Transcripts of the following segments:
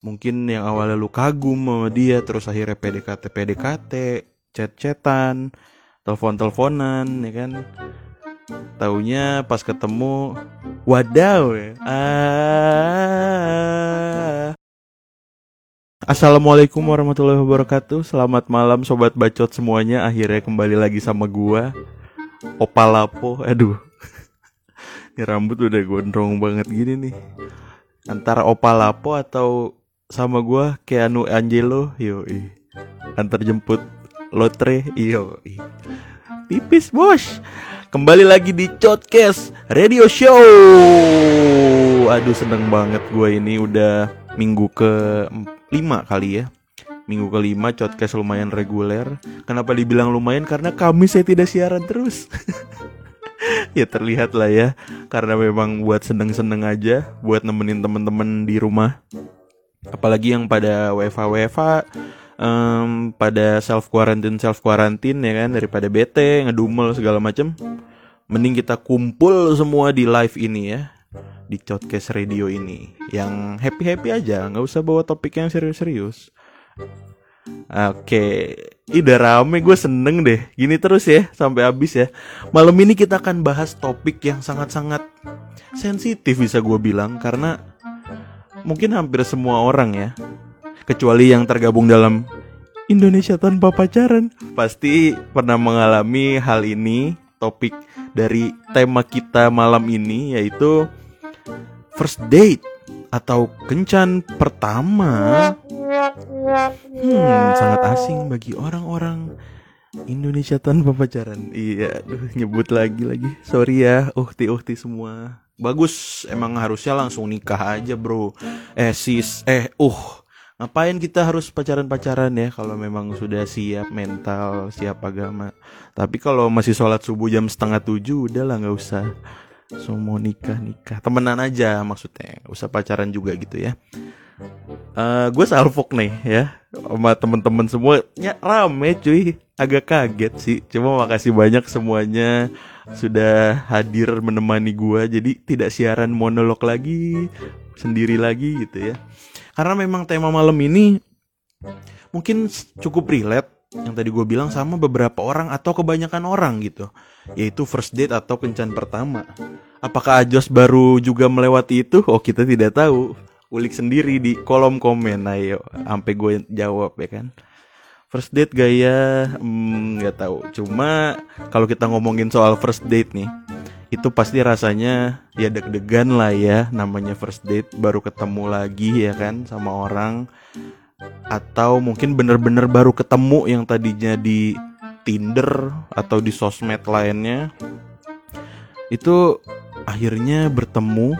mungkin yang awalnya lu kagum sama dia terus akhirnya PDKT PDKT chat-chatan telepon-teleponan ya kan? Taunya pas ketemu wadaw ya. Ah. Assalamualaikum warahmatullahi wabarakatuh. Selamat malam sobat bacot semuanya. Akhirnya kembali lagi sama gua Opalapo Aduh. Ini rambut udah gondrong banget gini nih. Antara Opalapo atau sama gua Keanu Angelo Yoi. Antar jemput Lotre Yoi. Tipis bos. Kembali lagi di Podcast Radio Show. Aduh seneng banget gue ini udah minggu ke 5 kali ya. Minggu kelima podcast lumayan reguler. Kenapa dibilang lumayan? Karena kami saya tidak siaran terus. Ya terlihat lah ya. Karena memang buat seneng-seneng aja Buat nemenin temen-temen di rumah Apalagi yang pada WFA-WFA um, Pada self quarantine self quarantine ya kan? Daripada bete, ngedumel segala macem. Mending kita kumpul semua di live ini ya. Di podcast radio ini. Yang happy happy aja nggak usah bawa topik yang serius-serius. Oke. Udah rame gue seneng deh. Gini terus ya sampai habis ya. Malam ini kita akan bahas topik yang sangat-sangat sensitif bisa gue bilang. Karena mungkin hampir semua orang ya kecuali yang tergabung dalam Indonesia tanpa pacaran pasti pernah mengalami hal ini topik dari tema kita malam ini yaitu first date atau kencan pertama. Hmm, sangat asing bagi orang-orang Indonesia tanpa pacaran. Iya, aduh nyebut lagi lagi. Sorry ya, uhti-uhti semua. Bagus, emang harusnya langsung nikah aja, Bro. Eh, sis, eh, uh. Ngapain kita harus pacaran-pacaran ya kalau memang sudah siap mental, siap agama. Tapi kalau masih sholat subuh jam setengah tujuh, udahlah nggak usah mau nikah nikah temenan aja maksudnya usah pacaran juga gitu ya uh, gue salfok nih ya sama temen-temen semua ya rame cuy. Agak kaget sih. Cuma makasih banyak semuanya sudah hadir menemani gue jadi tidak siaran monolog lagi sendiri lagi gitu ya. Karena memang tema malam ini mungkin cukup relate yang tadi gue bilang sama beberapa orang atau kebanyakan orang gitu. Yaitu first date atau kencan pertama. Apakah Ajos baru juga melewati itu? Oh kita tidak tahu ulik sendiri di kolom komen. Ayo sampai gue jawab ya kan? First date gaya. Hmm, nggak hmm, tahu. Cuma kalau kita ngomongin soal first date nih itu pasti rasanya ya deg-degan lah ya namanya first date baru ketemu lagi ya kan sama orang. Atau mungkin bener-bener baru ketemu yang tadinya di Tinder atau di sosmed lainnya. Itu akhirnya bertemu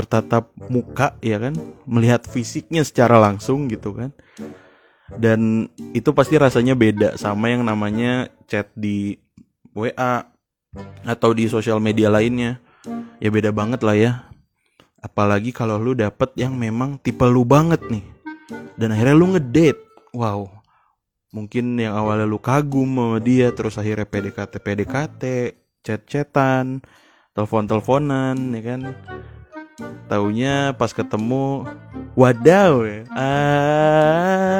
bertatap muka ya kan? Melihat fisiknya secara langsung gitu kan. Dan itu pasti rasanya beda sama yang namanya chat di WA atau di sosial media lainnya. Ya beda banget lah ya. Apalagi kalau lu dapet yang memang tipe lu banget nih. Dan akhirnya lu ngedate. Wow. Mungkin yang awalnya lu kagum sama dia terus akhirnya PDKT PDKT chat-chatan telepon-teleponan ya kan taunya pas ketemu wadaw ya. Ah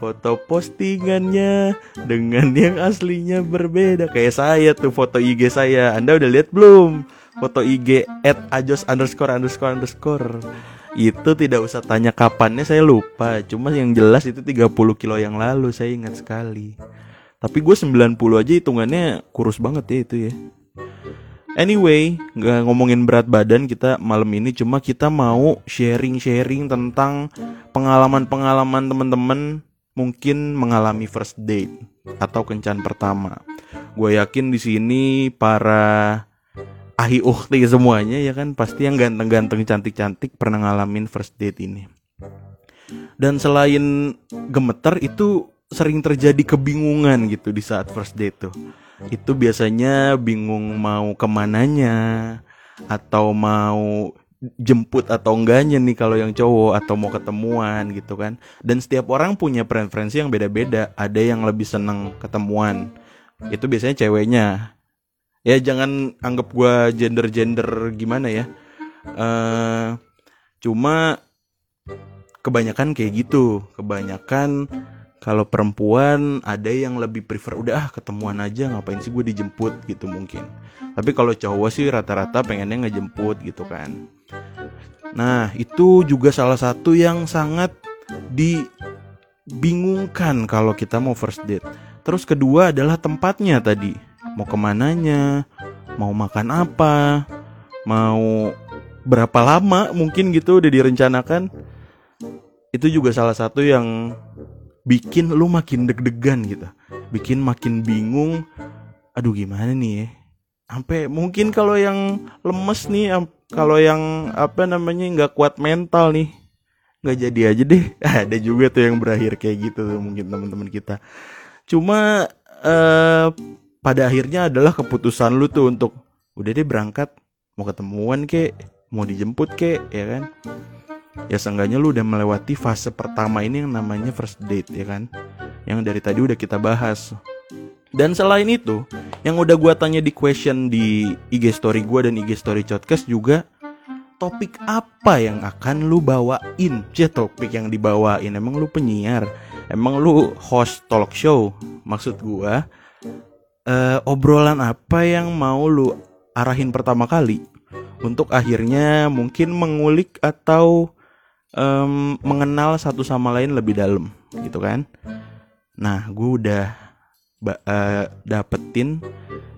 foto postingannya dengan yang aslinya berbeda. Kayak saya tuh foto IG saya. Anda udah lihat belum? Foto IG at ajos underscore underscore underscore. Itu tidak usah tanya kapannya saya lupa. Cuma yang jelas itu 30 kilo yang lalu saya ingat sekali. Tapi gue 90 aja hitungannya kurus banget ya itu ya Anyway, nggak ngomongin berat badan kita malam ini cuma kita mau sharing-sharing tentang pengalaman-pengalaman teman-teman mungkin mengalami first date atau kencan pertama. Gue yakin di sini para ahi uhti semuanya ya kan pasti yang ganteng-ganteng cantik-cantik pernah ngalamin first date ini dan selain gemeter itu sering terjadi kebingungan gitu di saat first date tuh itu biasanya bingung mau ke mananya atau mau jemput atau enggaknya nih kalau yang cowok atau mau ketemuan gitu kan. Dan setiap orang punya preferensi yang beda-beda. Ada yang lebih seneng ketemuan. Itu biasanya ceweknya. Ya jangan anggap gue gender gender gimana ya. Uh, cuma kebanyakan kayak gitu. Kebanyakan kalau perempuan ada yang lebih prefer udah ah ketemuan aja ngapain sih gue dijemput? gitu mungkin. Tapi kalau cowok sih rata-rata pengennya ngejemput gitu kan. Nah itu juga salah satu yang sangat dibingungkan kalau kita mau first date. Terus kedua adalah tempatnya tadi. Mau ke mananya mau makan apa mau berapa lama mungkin gitu udah direncanakan. Itu juga salah satu yang bikin lu makin deg-degan gitu. Bikin makin bingung. Aduh gimana nih ya? Sampai mungkin kalau yang lemes nih kalau yang apa namanya nggak kuat mental nih nggak jadi aja deh. Ada juga tuh yang berakhir kayak gitu tuh mungkin teman-teman kita. Cuma uh, pada akhirnya adalah keputusan lu tuh untuk udah deh berangkat. Mau ketemuan kek? Mau dijemput kek? Ya kan ya seenggaknya lu udah melewati fase pertama ini yang namanya first date ya kan? Yang dari tadi udah kita bahas. Dan selain itu yang udah gua tanya di question di IG story gua dan IG story podcast juga topik apa yang akan lu bawain? Ya topik yang dibawain. Emang lu penyiar? Emang lu host talk show? Maksud gua uh, obrolan apa yang mau lu arahin pertama kali untuk akhirnya mungkin mengulik atau um, mengenal satu sama lain lebih dalam gitu kan? Nah gue udah uh, dapetin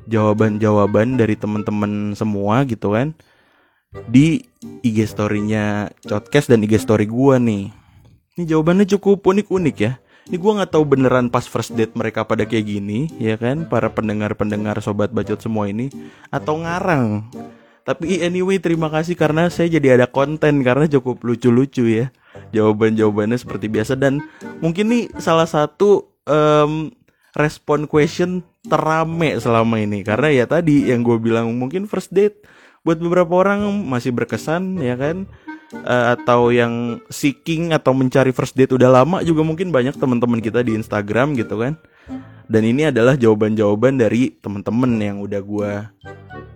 jawaban-jawaban dari temen-temen semua gitu kan? Di IG story-nya Podcast dan IG story gue nih. Ini jawabannya cukup unik-unik ya. Ini gue nggak tahu beneran pas first date mereka pada kayak gini ya kan? Para pendengar-pendengar sobat bacot semua ini. Atau ngarang tapi anyway terima kasih karena saya jadi ada konten karena cukup lucu-lucu ya. Jawaban-jawabannya seperti biasa. Dan mungkin nih salah satu um, respon question terame selama ini. Karena ya tadi yang gue bilang mungkin first date buat beberapa orang masih berkesan ya kan? Uh, atau yang seeking atau mencari first date udah lama juga mungkin banyak teman-teman kita di Instagram gitu kan. Dan ini adalah jawaban-jawaban dari temen-temen yang udah gue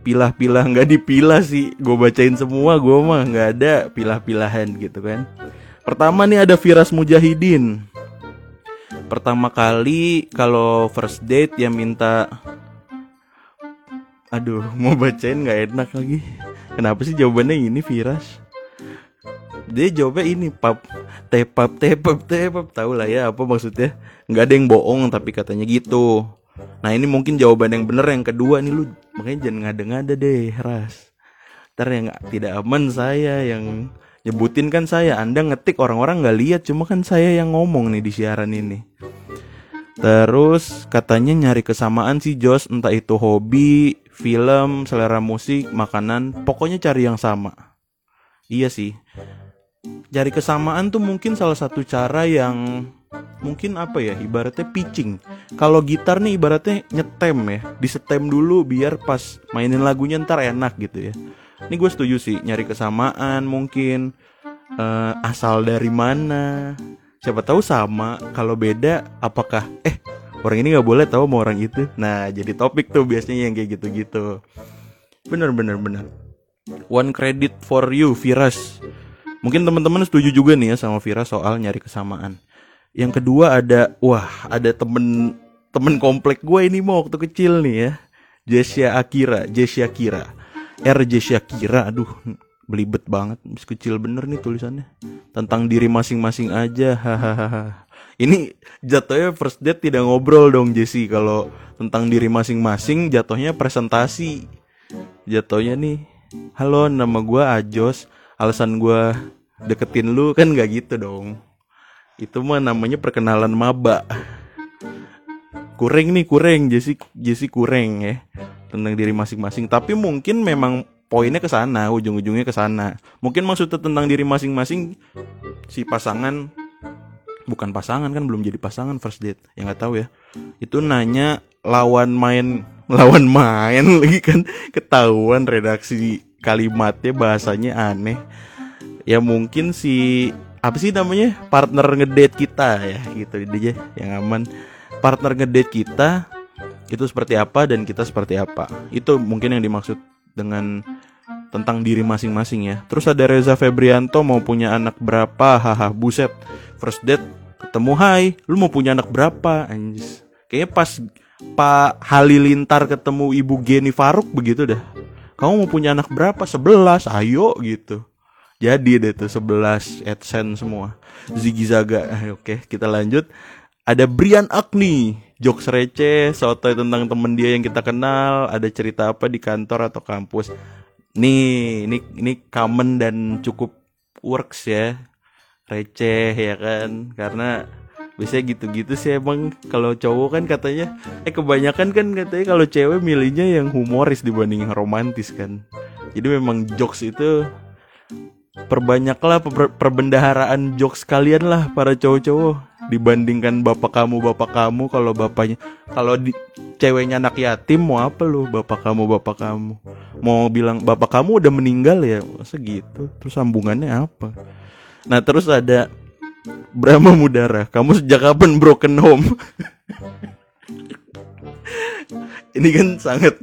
pilah-pilah nggak dipilah sih. Gue bacain semua gue mah nggak ada pilah-pilahan gitu kan. Pertama nih ada Firas Mujahidin. Pertama kali kalau first date ya minta aduh mau bacain nggak enak lagi. Kenapa sih jawabannya ini Firas? Dia jawabnya ini pap tepap tepap tepap. Tahu lah ya apa maksudnya? Nggak ada yang bohong tapi katanya gitu nah ini mungkin jawaban yang bener yang kedua nih lu makanya jangan ngada-ngada deh ras. Ntar yang tidak aman saya yang nyebutin kan saya. Anda ngetik orang-orang nggak lihat cuma kan saya yang ngomong nih di siaran ini. Terus katanya nyari kesamaan sih Jos. Entah itu hobi, film, selera musik, makanan. Pokoknya cari yang sama. Iya sih. Cari kesamaan tuh mungkin salah satu cara yang mungkin apa ya ibaratnya pitching. Kalau gitar nih ibaratnya nyetem ya disetem dulu biar pas mainin lagunya ntar enak gitu ya. Ini gue setuju sih nyari kesamaan mungkin. Uh, asal dari mana? Siapa tahu sama kalau beda apakah eh orang ini nggak boleh tahu mau orang itu. Nah jadi topik tuh biasanya yang kayak gitu-gitu. Bener bener bener. One credit for you Viras Mungkin teman-teman setuju juga nih ya sama Vira soal nyari kesamaan. Yang kedua ada wah, ada temen temen komplek gue ini mau waktu kecil nih ya. Jessia Akira, Jessia Kira. R Jessia Kira, aduh belibet banget, masih kecil bener nih tulisannya. Tentang diri masing-masing aja, hahaha. Ini jatuhnya first date tidak ngobrol dong Jessie kalau tentang diri masing-masing jatuhnya presentasi. Jatuhnya nih, halo nama gue Ajos, alasan gue deketin lu kan gak gitu dong itu mah namanya perkenalan maba. Kurang nih kurang Jesse Jesse kurang ya tentang diri masing-masing. Tapi mungkin memang poinnya ke sana ujung-ujungnya ke sana. Mungkin maksudnya tentang diri masing-masing si pasangan bukan pasangan kan belum jadi pasangan first date. Ya nggak tahu ya. Itu nanya lawan main lawan main lagi kan. Ketahuan redaksi kalimatnya bahasanya aneh. Ya mungkin si apa sih namanya partner ngedate kita ya gitu aja yang aman partner ngedate kita itu seperti apa dan kita seperti apa itu mungkin yang dimaksud dengan tentang diri masing-masing ya. Terus ada Reza Febrianto mau punya anak berapa? Haha, buset. First date ketemu hai, lu mau punya anak berapa? Anjis. Kayaknya pas Pak Halilintar ketemu Ibu Geni Faruk begitu dah. Kamu mau punya anak berapa? Sebelas, ayo gitu. Jadi deh tuh sebelas AdSense semua. Ziggy Zaga. Eh, Oke, kita lanjut. Ada Brian Agni, jokes receh, sotoy tentang temen dia yang kita kenal, ada cerita apa di kantor atau kampus. Nih, ini ini common dan cukup works ya. Receh ya kan? Karena biasanya gitu-gitu sih emang kalau cowok kan katanya eh kebanyakan kan katanya kalau cewek milihnya yang humoris dibanding romantis kan. Jadi memang jokes itu perbanyaklah per perbendaharaan jokes kalian lah para cowok-cowok. Dibandingkan bapak kamu bapak kamu kalau bapaknya kalau di ceweknya anak yatim mau apa lu bapak kamu bapak kamu? Mau bilang bapak kamu udah meninggal ya? Masa gitu? Terus sambungannya apa? Nah terus ada Brahma Mudara. Kamu sejak kapan broken home? Ini kan sangat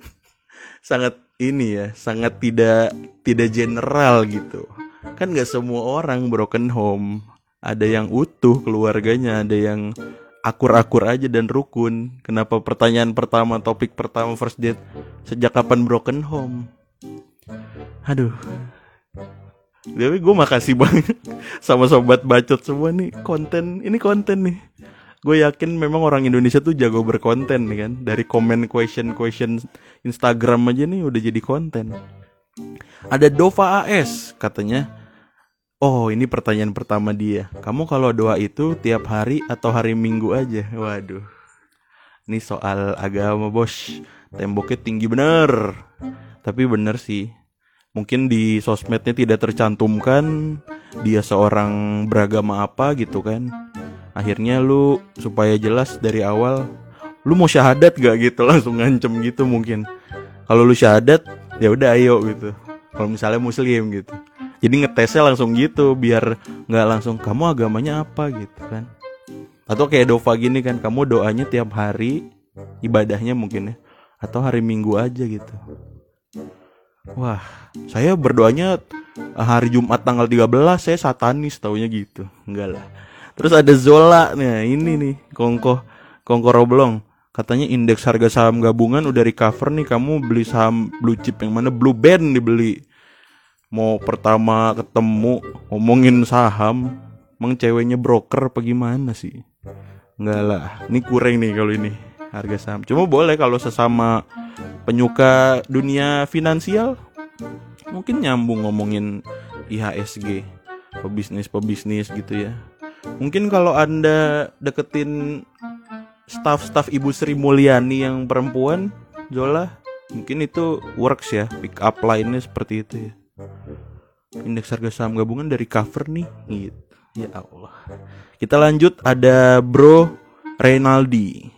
sangat ini ya sangat tidak tidak general gitu kan nggak semua orang broken home. Ada yang utuh keluarganya ada yang akur-akur aja dan rukun. Kenapa pertanyaan pertama topik pertama first date sejak kapan broken home? Aduh. Tapi gue makasih banget sama sobat bacot semua nih. Konten ini konten nih. Gue yakin memang orang Indonesia tuh jago berkonten nih kan. Dari komen question question Instagram aja nih udah jadi konten ada Dova AS katanya. Oh ini pertanyaan pertama dia. Kamu kalau doa itu tiap hari atau hari minggu aja? Waduh. Ini soal agama bos. Temboknya tinggi bener. Tapi bener sih. Mungkin di sosmednya tidak tercantumkan Dia seorang beragama apa gitu kan. Akhirnya lu supaya jelas dari awal Lu mau syahadat gak gitu? Langsung ngancem gitu mungkin. Kalau lu syahadat ya udah ayo gitu. Kalau misalnya muslim gitu. Jadi ngetesnya langsung gitu biar nggak langsung kamu agamanya apa? gitu kan. Atau kayak Dova gini kan kamu doanya tiap hari ibadahnya mungkin ya atau hari Minggu aja gitu. Wah saya berdoanya hari Jumat tanggal 13 saya satanis taunya gitu. Enggak lah. Terus ada Zola nih ini nih kongko kongko roblong katanya indeks harga saham gabungan udah recover nih kamu beli saham blue chip yang mana? Blue band dibeli. Mau pertama ketemu ngomongin saham emang ceweknya broker apa gimana sih? Enggak lah ini kurang nih kalau ini harga saham. Cuma boleh kalau sesama penyuka dunia finansial mungkin nyambung ngomongin IHSG pebisnis pebisnis gitu ya. Mungkin kalau anda deketin staff-staff Ibu Sri Mulyani yang perempuan Zola mungkin itu works ya pick up line-nya seperti itu ya Indeks harga saham gabungan dari cover nih gitu. Ya Allah. Kita lanjut ada Bro Reynaldi.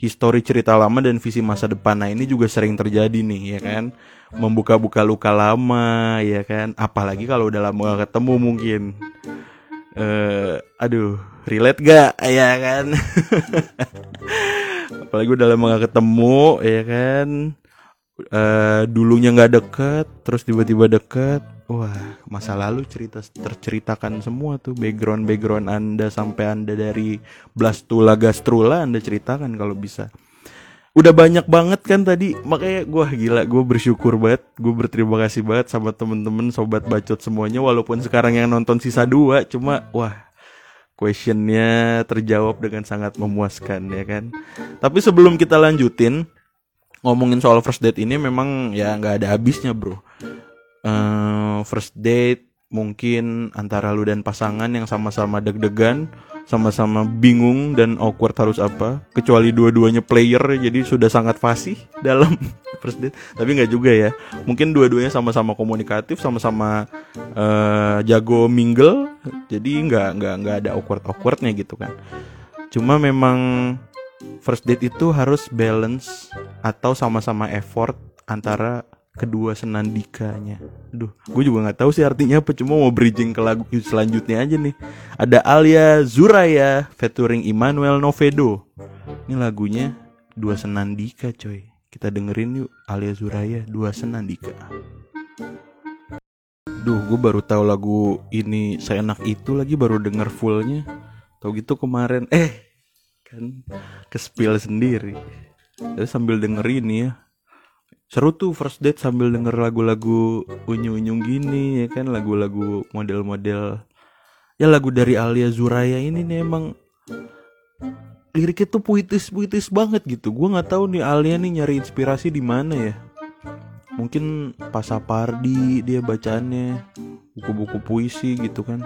Histori cerita lama dan visi masa depan. Nah, ini juga sering terjadi nih, ya kan? Membuka-buka luka lama, ya kan? Apalagi kalau udah lama gak ketemu mungkin. Uh, aduh, relate gak? Ya kan? Apalagi udah lama gak ketemu, ya kan? uh, dulunya nggak deket terus tiba-tiba deket wah masa lalu cerita terceritakan semua tuh background background anda sampai anda dari blastula gastrula anda ceritakan kalau bisa udah banyak banget kan tadi makanya gue gila gue bersyukur banget gue berterima kasih banget sama temen-temen sobat bacot semuanya walaupun sekarang yang nonton sisa dua cuma wah questionnya terjawab dengan sangat memuaskan ya kan tapi sebelum kita lanjutin ngomongin soal first date ini memang ya nggak ada habisnya bro. Uh, first date mungkin antara lu dan pasangan yang sama-sama deg-degan, sama-sama bingung dan awkward harus apa. Kecuali dua-duanya player jadi sudah sangat fasih dalam first date. Tapi nggak juga ya. Mungkin dua-duanya sama-sama komunikatif, sama-sama uh, jago mingle. Jadi nggak nggak nggak ada awkward awkwardnya gitu kan. Cuma memang first date itu harus balance atau sama-sama effort antara kedua senandikanya. Duh, gue juga nggak tahu sih artinya apa. Cuma mau bridging ke lagu selanjutnya aja nih. Ada Alia Zuraya featuring Emmanuel Novedo. Ini lagunya dua senandika, coy. Kita dengerin yuk Alia Zuraya dua senandika. Duh, gue baru tahu lagu ini seenak itu lagi baru denger fullnya. Tau gitu kemarin, eh kan ke spill sendiri. Tapi sambil denger ini ya, seru tuh first date sambil denger lagu-lagu unyu-unyu gini ya kan? Lagu-lagu model-model. Ya lagu dari Alia Zuraya ini nih emang liriknya tuh puitis-puitis banget gitu. Gue nggak tahu nih Alia nih nyari inspirasi di mana ya. Mungkin Pasapardi dia bacaannya buku-buku puisi gitu kan.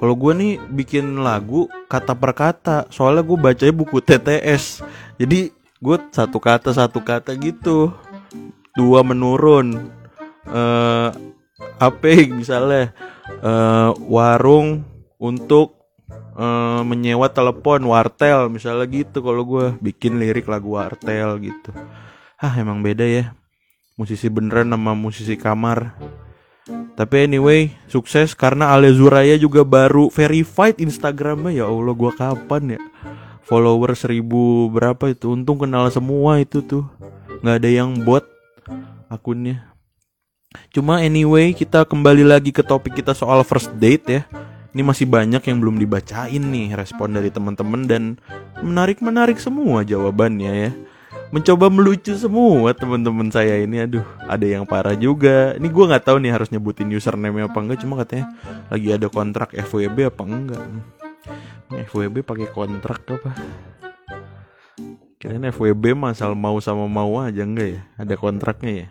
Kalau gue nih bikin lagu kata per kata soalnya gue bacanya buku TTS jadi gue satu kata satu kata gitu dua menurun. Uh, apa misalnya uh, warung untuk uh, menyewa telepon wartel misalnya gitu kalau gue bikin lirik lagu wartel gitu. Ah emang beda ya. Musisi beneran sama musisi kamar. Tapi anyway sukses karena Ale Zuraya juga baru verified Instagramnya. Ya Allah gua kapan ya? Follower seribu berapa itu? Untung kenal semua itu tuh. Nggak ada yang bot akunnya. Cuma anyway kita kembali lagi ke topik kita soal first date ya. Ini masih banyak yang belum dibacain nih respon dari teman-teman dan menarik menarik semua jawabannya ya. Mencoba melucu semua teman-teman saya ini aduh ada yang parah juga. Ini gue nggak tahu nih harus nyebutin username apa enggak cuma katanya lagi ada kontrak FWB apa enggak. FWB pakai kontrak apa kirain FWB masal mau sama mau aja enggak ya? Ada kontraknya ya?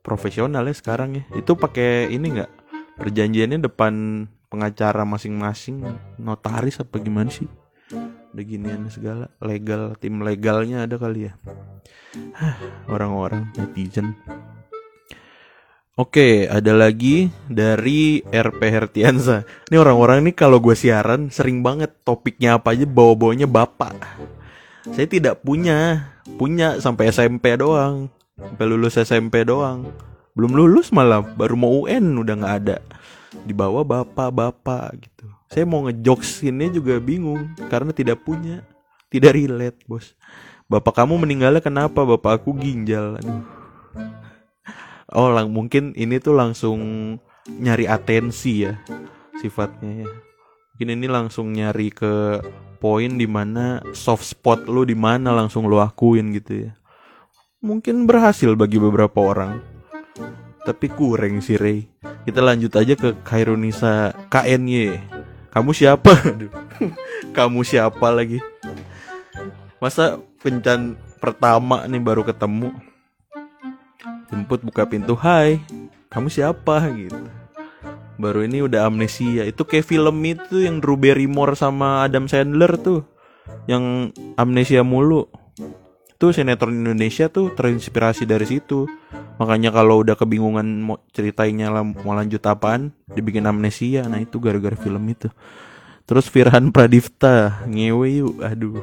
Profesional ya sekarang ya. Itu pakai ini enggak? Perjanjiannya depan pengacara masing-masing notaris apa gimana sih? Udah segala. Legal tim legalnya ada kali ya. Orang-orang netizen. Oke, ada lagi dari RP Hertiansa. Ini orang-orang ini kalau gue siaran sering banget topiknya apa aja bawa-bawanya bapak. Saya tidak punya, punya sampai SMP doang, sampai lulus SMP doang. Belum lulus malah, baru mau UN udah nggak ada. Dibawa bapak-bapak gitu. Saya mau ngejoksinnya juga bingung karena tidak punya, tidak relate bos. Bapak kamu meninggalnya kenapa? Bapak aku ginjal. Aduh. Oh, lang mungkin ini tuh langsung nyari atensi ya sifatnya ya. Mungkin ini langsung nyari ke poin di mana soft spot lu di mana langsung lu akuin gitu ya. Mungkin berhasil bagi beberapa orang. Tapi kurang sih Ray. Kita lanjut aja ke Kairunisa KNY. Kamu siapa? Kamu siapa lagi? Masa kencan pertama nih baru ketemu Jemput buka pintu Hai Kamu siapa gitu Baru ini udah amnesia Itu kayak film itu yang Drew Barrymore sama Adam Sandler tuh Yang amnesia mulu Tuh sinetron Indonesia tuh terinspirasi dari situ Makanya kalau udah kebingungan mau ceritainnya mau lanjut apaan, dibikin amnesia. Nah itu gara-gara film itu. Terus Firhan Pradipta ngewe yuk, aduh.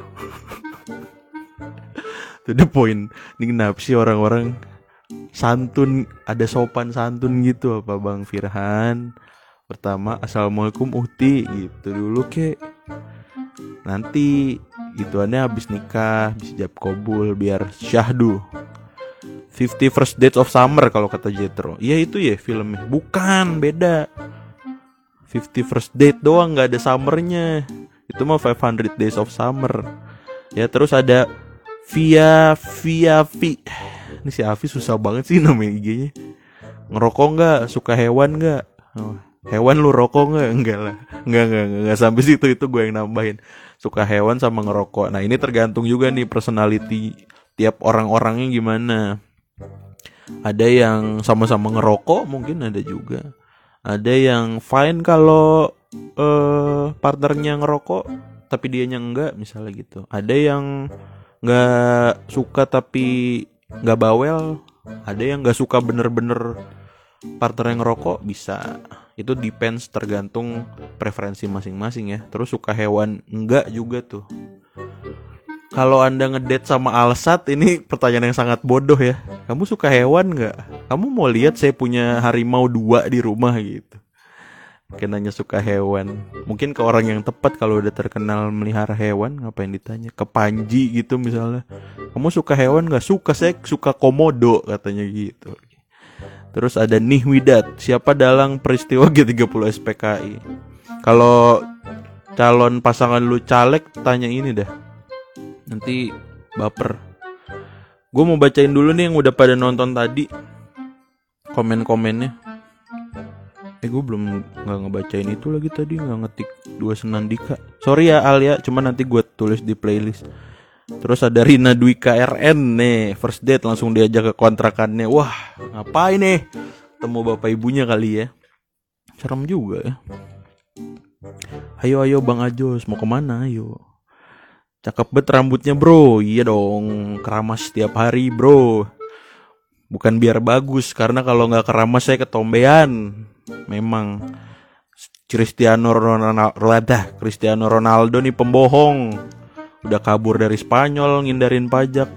Itu the point. Ini kenapa sih orang-orang santun ada sopan santun gitu apa Bang Firhan? Pertama Assalamualaikum Uhti gitu dulu kek. Nanti ituannya habis nikah bisa jawab kobul biar syahdu Fifty First Dates of Summer kalau kata Jetro. Iya itu ya filmnya. Bukan, beda. Fifty First Date doang nggak ada summernya. Itu mah 500 Days of Summer. Ya terus ada Via Via Vi. Ini si Avi susah banget sih namanya IG-nya. Ngerokok nggak? Suka hewan nggak? Oh, hewan lu rokok nggak? Enggak lah. Enggak, enggak, enggak, enggak sampai situ itu gue yang nambahin. Suka hewan sama ngerokok. Nah, ini tergantung juga nih personality tiap orang-orangnya gimana ada yang sama-sama ngerokok mungkin ada juga ada yang fine kalau uh, partnernya ngerokok tapi dia enggak misalnya gitu ada yang nggak suka tapi nggak bawel ada yang nggak suka bener-bener partner yang ngerokok bisa itu depends tergantung preferensi masing-masing ya terus suka hewan enggak juga tuh kalau anda ngedate sama Alsat ini pertanyaan yang sangat bodoh ya. Kamu suka hewan nggak? Kamu mau lihat saya punya harimau dua di rumah gitu. Mungkin nanya suka hewan. Mungkin ke orang yang tepat kalau udah terkenal melihara hewan ngapain ditanya? Ke Panji gitu misalnya. Kamu suka hewan nggak? Suka saya suka komodo katanya gitu. Terus ada Nihwidat, siapa dalang peristiwa G30 SPKI. Kalau calon pasangan lu caleg tanya ini dah. Nanti baper. Gue mau bacain dulu nih yang udah pada nonton tadi. Komen-komennya. Eh gue belum nggak ngebacain itu lagi tadi nggak ngetik dua senandika. Sorry ya Alia, cuma nanti gue tulis di playlist. Terus ada Rina Dwi KRN nih First date langsung diajak ke kontrakannya. Wah ngapain nih? Temu bapak ibunya kali ya. Serem juga ya. Ayo ayo Bang Ajos Mau ke mana? Ayo. Cakep bet rambutnya bro. Iya dong Keramas setiap hari bro. Bukan biar bagus Karena kalau nggak keramas saya ketombean. Memang. Cristiano Ronaldo Cristiano Ronaldo nih pembohong udah kabur dari Spanyol ngindarin pajak.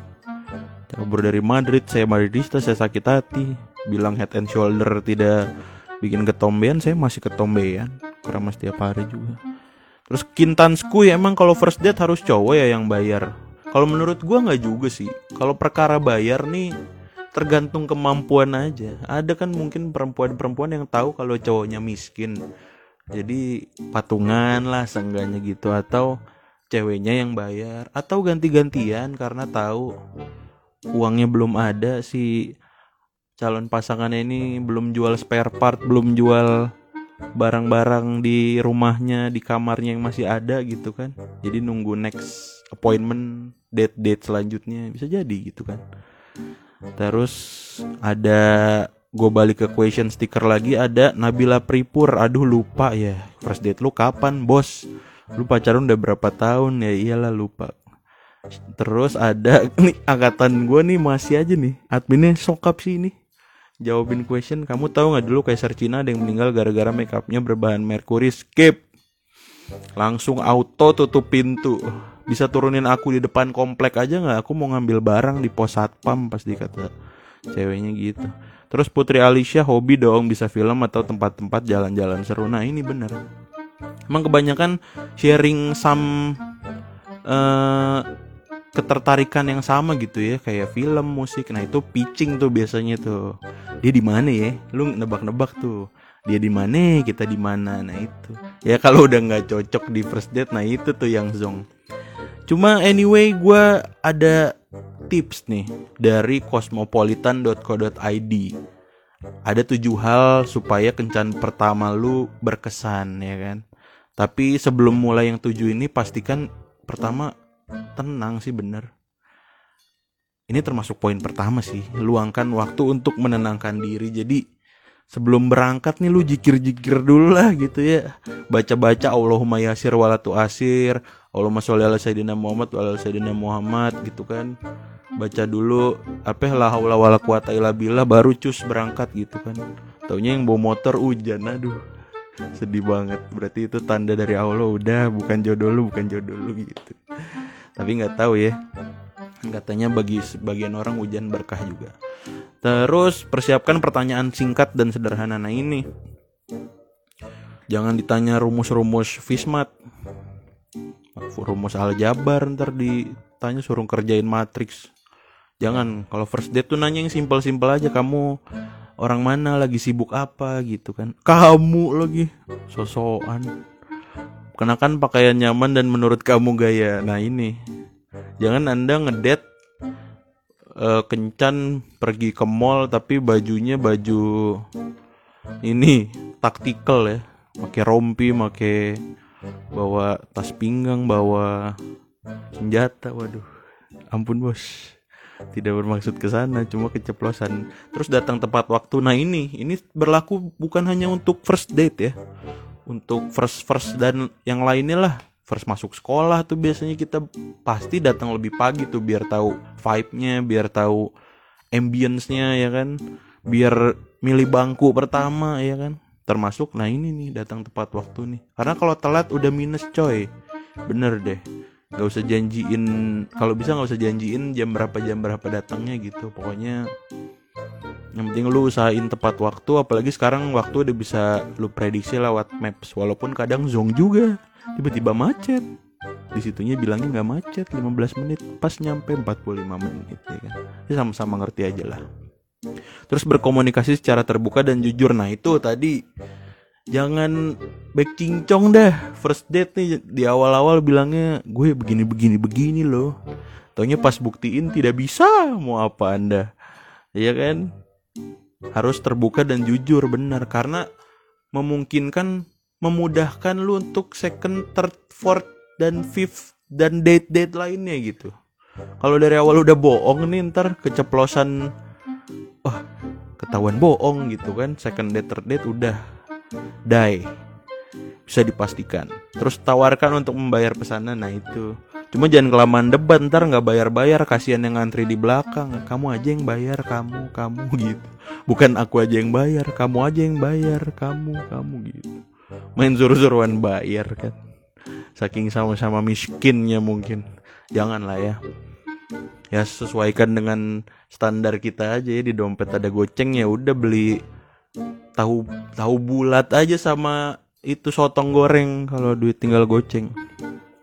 Kabur dari Madrid saya Madridista saya sakit hati. Bilang head and shoulder tidak bikin ketombean saya masih ketombean. Karena setiap hari juga. Terus kintansku ya emang kalau first date harus cowok ya yang bayar. Kalau menurut gua nggak juga sih. Kalau perkara bayar nih tergantung kemampuan aja. Ada kan mungkin perempuan-perempuan yang tahu kalau cowoknya miskin. Jadi patungan lah seenggaknya gitu. Atau ceweknya yang bayar atau ganti-gantian karena tahu uangnya belum ada si calon pasangannya ini belum jual spare part, belum jual barang-barang di rumahnya, di kamarnya yang masih ada gitu kan. Jadi nunggu next appointment, date-date selanjutnya bisa jadi gitu kan. Terus ada gue balik ke question sticker lagi ada Nabila Pripur aduh lupa ya first date lu kapan bos lu pacaran udah berapa tahun? Ya iyalah lupa. Terus ada nih angkatan gue nih masih aja nih. Adminnya sokap sih ini. Jawabin question kamu tahu nggak dulu kaisar Cina ada yang meninggal gara-gara makeupnya berbahan merkuri? Skip. Langsung auto tutup pintu. Bisa turunin aku di depan komplek aja nggak? Aku mau ngambil barang di pos satpam pas dikata ceweknya gitu. Terus Putri Alicia hobi dong bisa film atau tempat-tempat jalan-jalan seru. Nah ini bener emang kebanyakan sharing some uh, ketertarikan yang sama gitu ya kayak film musik. Nah itu pitching tuh biasanya tuh. Dia di mana ya? Lu nebak-nebak tuh. Dia di mana? Kita di mana? Nah itu. Ya kalau udah nggak cocok di first date nah itu tuh yang zong. Cuma anyway gue ada tips nih dari cosmopolitan.co.id ada tujuh hal supaya kencan pertama lu berkesan ya kan tapi sebelum mulai yang tujuh ini pastikan pertama tenang sih bener. Ini termasuk poin pertama sih, luangkan waktu untuk menenangkan diri. Jadi sebelum berangkat nih lu jikir-jikir dulu lah gitu ya. Baca-baca Allahumma yasir walatu asir, Allahumma sholli ala sayyidina Muhammad wa ala sayyidina Muhammad gitu kan. Baca dulu apa la haula wala quwata illa billah baru cus berangkat gitu kan. Taunya yang bawa motor hujan aduh sedih banget. Berarti itu tanda dari Allah udah bukan jodoh lu bukan jodoh lu gitu. Tapi nggak tahu ya. Katanya bagi sebagian orang hujan berkah juga. Terus persiapkan pertanyaan singkat dan sederhana. Nah ini. Jangan ditanya rumus-rumus fismat rumus aljabar ntar ditanya suruh kerjain matriks. Jangan. Kalau first date tuh nanya yang simpel-simpel aja. Kamu orang mana lagi sibuk apa gitu kan. Kamu lagi sosokan. Kenakan pakaian nyaman dan menurut kamu gaya nah ini. Jangan anda ngedet uh, kencan pergi ke mall tapi bajunya baju ini taktikal ya. Pakai rompi pakai bawa tas pinggang bawa senjata waduh. Ampun bos tidak bermaksud ke sana cuma keceplosan. Terus datang tepat waktu. Nah ini ini berlaku bukan hanya untuk first date ya. Untuk first first dan yang lainnya lah. First masuk sekolah tuh biasanya kita pasti datang lebih pagi tuh biar tahu vibe-nya biar tahu ambience-nya ya kan? Biar milih bangku pertama ya kan? Termasuk nah ini nih datang tepat waktu nih. Karena kalau telat udah minus coy. Bener deh nggak usah janjiin kalau bisa nggak usah janjiin jam berapa jam berapa datangnya gitu. Pokoknya yang penting lu usahain tepat waktu apalagi sekarang waktu udah bisa lu prediksi lewat maps. Walaupun kadang zong juga tiba-tiba macet. Di situnya bilangnya nggak macet 15 menit. Pas nyampe 45 menit ya kan? Ya sama-sama ngerti aja lah. Terus berkomunikasi secara terbuka dan jujur. Nah, itu tadi. Jangan back cincong dah. First date nih di awal-awal bilangnya gue begini begini begini loh. Taunya pas buktiin tidak bisa mau apa Anda. Iya kan? Harus terbuka dan jujur benar karena memungkinkan memudahkan lu untuk second, third, fourth dan fifth dan date-date lainnya gitu. Kalau dari awal udah bohong nih ntar keceplosan wah ketahuan bohong gitu kan second date third date udah die bisa dipastikan. Terus tawarkan untuk membayar pesanan nah itu. Cuma jangan kelamaan debat ntar nggak bayar bayar kasihan yang ngantri di belakang. Kamu aja yang bayar kamu kamu gitu. Bukan aku aja yang bayar kamu aja yang bayar kamu kamu gitu. Main suruh-suruan bayar kan. Saking sama-sama miskinnya mungkin. Jangan lah ya. Ya sesuaikan dengan standar kita aja ya di dompet ada goceng ya udah beli tahu tahu bulat aja sama itu sotong goreng kalau duit tinggal goceng.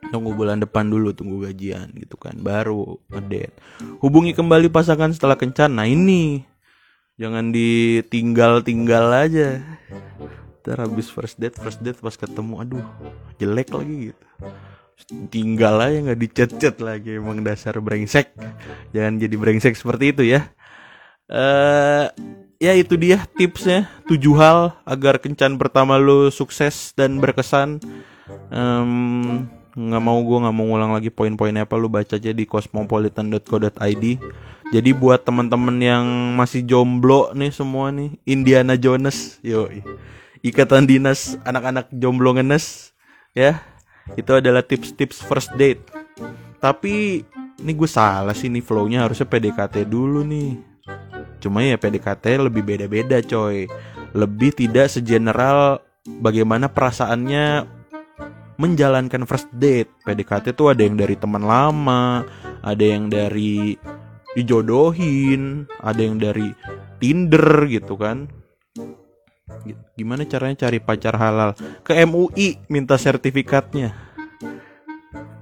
Tunggu bulan depan dulu tunggu gajian gitu kan. Baru ngedate. Hubungi kembali pasangan setelah kencan. Nah ini. Jangan ditinggal tinggal aja. Ntar habis first date first date pas ketemu aduh jelek lagi gitu. Tinggal aja nggak dicet-cet lagi. Emang dasar brengsek. Jangan jadi brengsek seperti itu ya. Eh uh, ya itu dia tipsnya. Tujuh hal agar kencan pertama lo sukses dan berkesan. Um, nggak mau gue nggak mau ngulang lagi poin-poinnya apa lu baca aja di cosmopolitan.co.id jadi buat teman-teman yang masih jomblo nih semua nih Indiana Jones yo ikatan dinas anak-anak jomblo ngenes ya. Itu adalah tips-tips first date. Tapi ini gue salah sih nih flownya. Harusnya PDKT dulu nih cuma ya PDKT lebih beda-beda coy lebih tidak segeneral bagaimana perasaannya menjalankan first date PDKT tuh ada yang dari teman lama ada yang dari dijodohin ada yang dari Tinder gitu kan Gimana caranya cari pacar halal? Ke MUI minta sertifikatnya.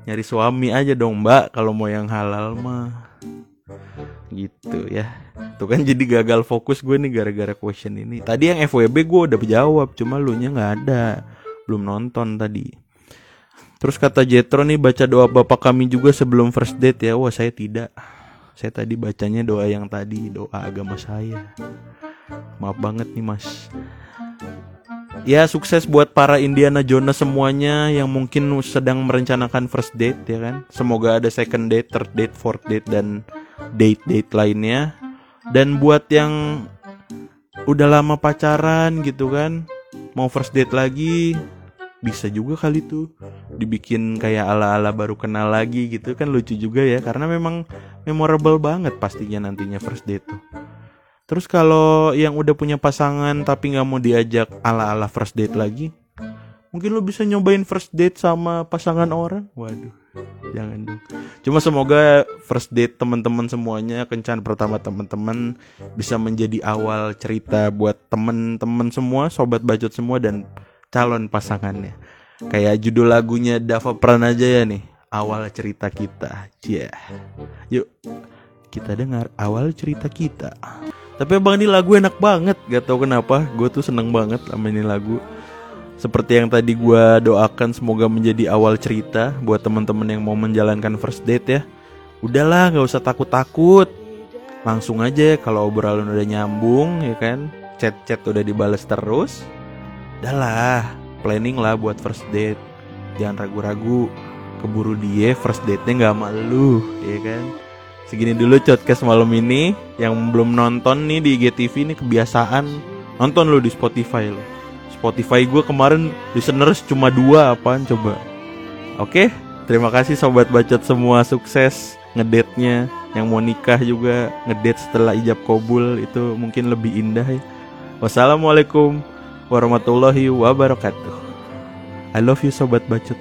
Nyari suami aja dong mbak kalau mau yang halal mah. Gitu ya. Tuh kan jadi gagal fokus gue nih gara-gara question ini. Tadi yang FWB gue udah jawab, cuma lu nya nggak ada. Belum nonton tadi. Terus kata Jetro nih baca doa bapak kami juga sebelum first date ya. Wah saya tidak. Saya tadi bacanya doa yang tadi, doa agama saya. Maaf banget nih mas Ya sukses buat para Indiana Jones semuanya yang mungkin sedang merencanakan first date ya kan Semoga ada second date, third date, fourth date, dan date-date lainnya. Dan buat yang udah lama pacaran gitu kan Mau first date lagi bisa juga kali tuh dibikin kayak ala-ala baru kenal lagi gitu kan lucu juga ya karena memang memorable banget pastinya nantinya first date tuh. Terus kalau yang udah punya pasangan tapi nggak mau diajak ala-ala first date lagi, mungkin lo bisa nyobain first date sama pasangan orang. Waduh, jangan dong. Cuma semoga first date teman-teman semuanya kencan pertama teman-teman bisa menjadi awal cerita buat teman-teman semua, sobat bacot semua dan calon pasangannya. Kayak judul lagunya Dava aja ya nih, awal cerita kita. Yeah. Yuk, kita dengar awal cerita kita. Tapi abang ini lagu enak banget Gak tau kenapa Gue tuh seneng banget sama ini lagu Seperti yang tadi gue doakan Semoga menjadi awal cerita Buat teman-teman yang mau menjalankan first date ya. Udahlah gak usah takut-takut. Langsung aja Kalau obrolan udah nyambung ya kan? Chat-chat udah dibales terus. Udahlah Planning lah buat first date. Jangan ragu-ragu Keburu dia first date-nya gak malu Ya kan? Segini dulu podcast malam ini. Yang belum nonton nih di IGTV ini kebiasaan. Nonton lo di Spotify lo Spotify gue kemarin listeners cuma dua apaan coba? Oke terima kasih sobat bacot semua sukses ngedate-nya. Yang mau nikah juga ngedate setelah ijab kobul Itu mungkin lebih indah ya. Wassalamualaikum warahmatullahi wabarakatuh. I love you sobat bacot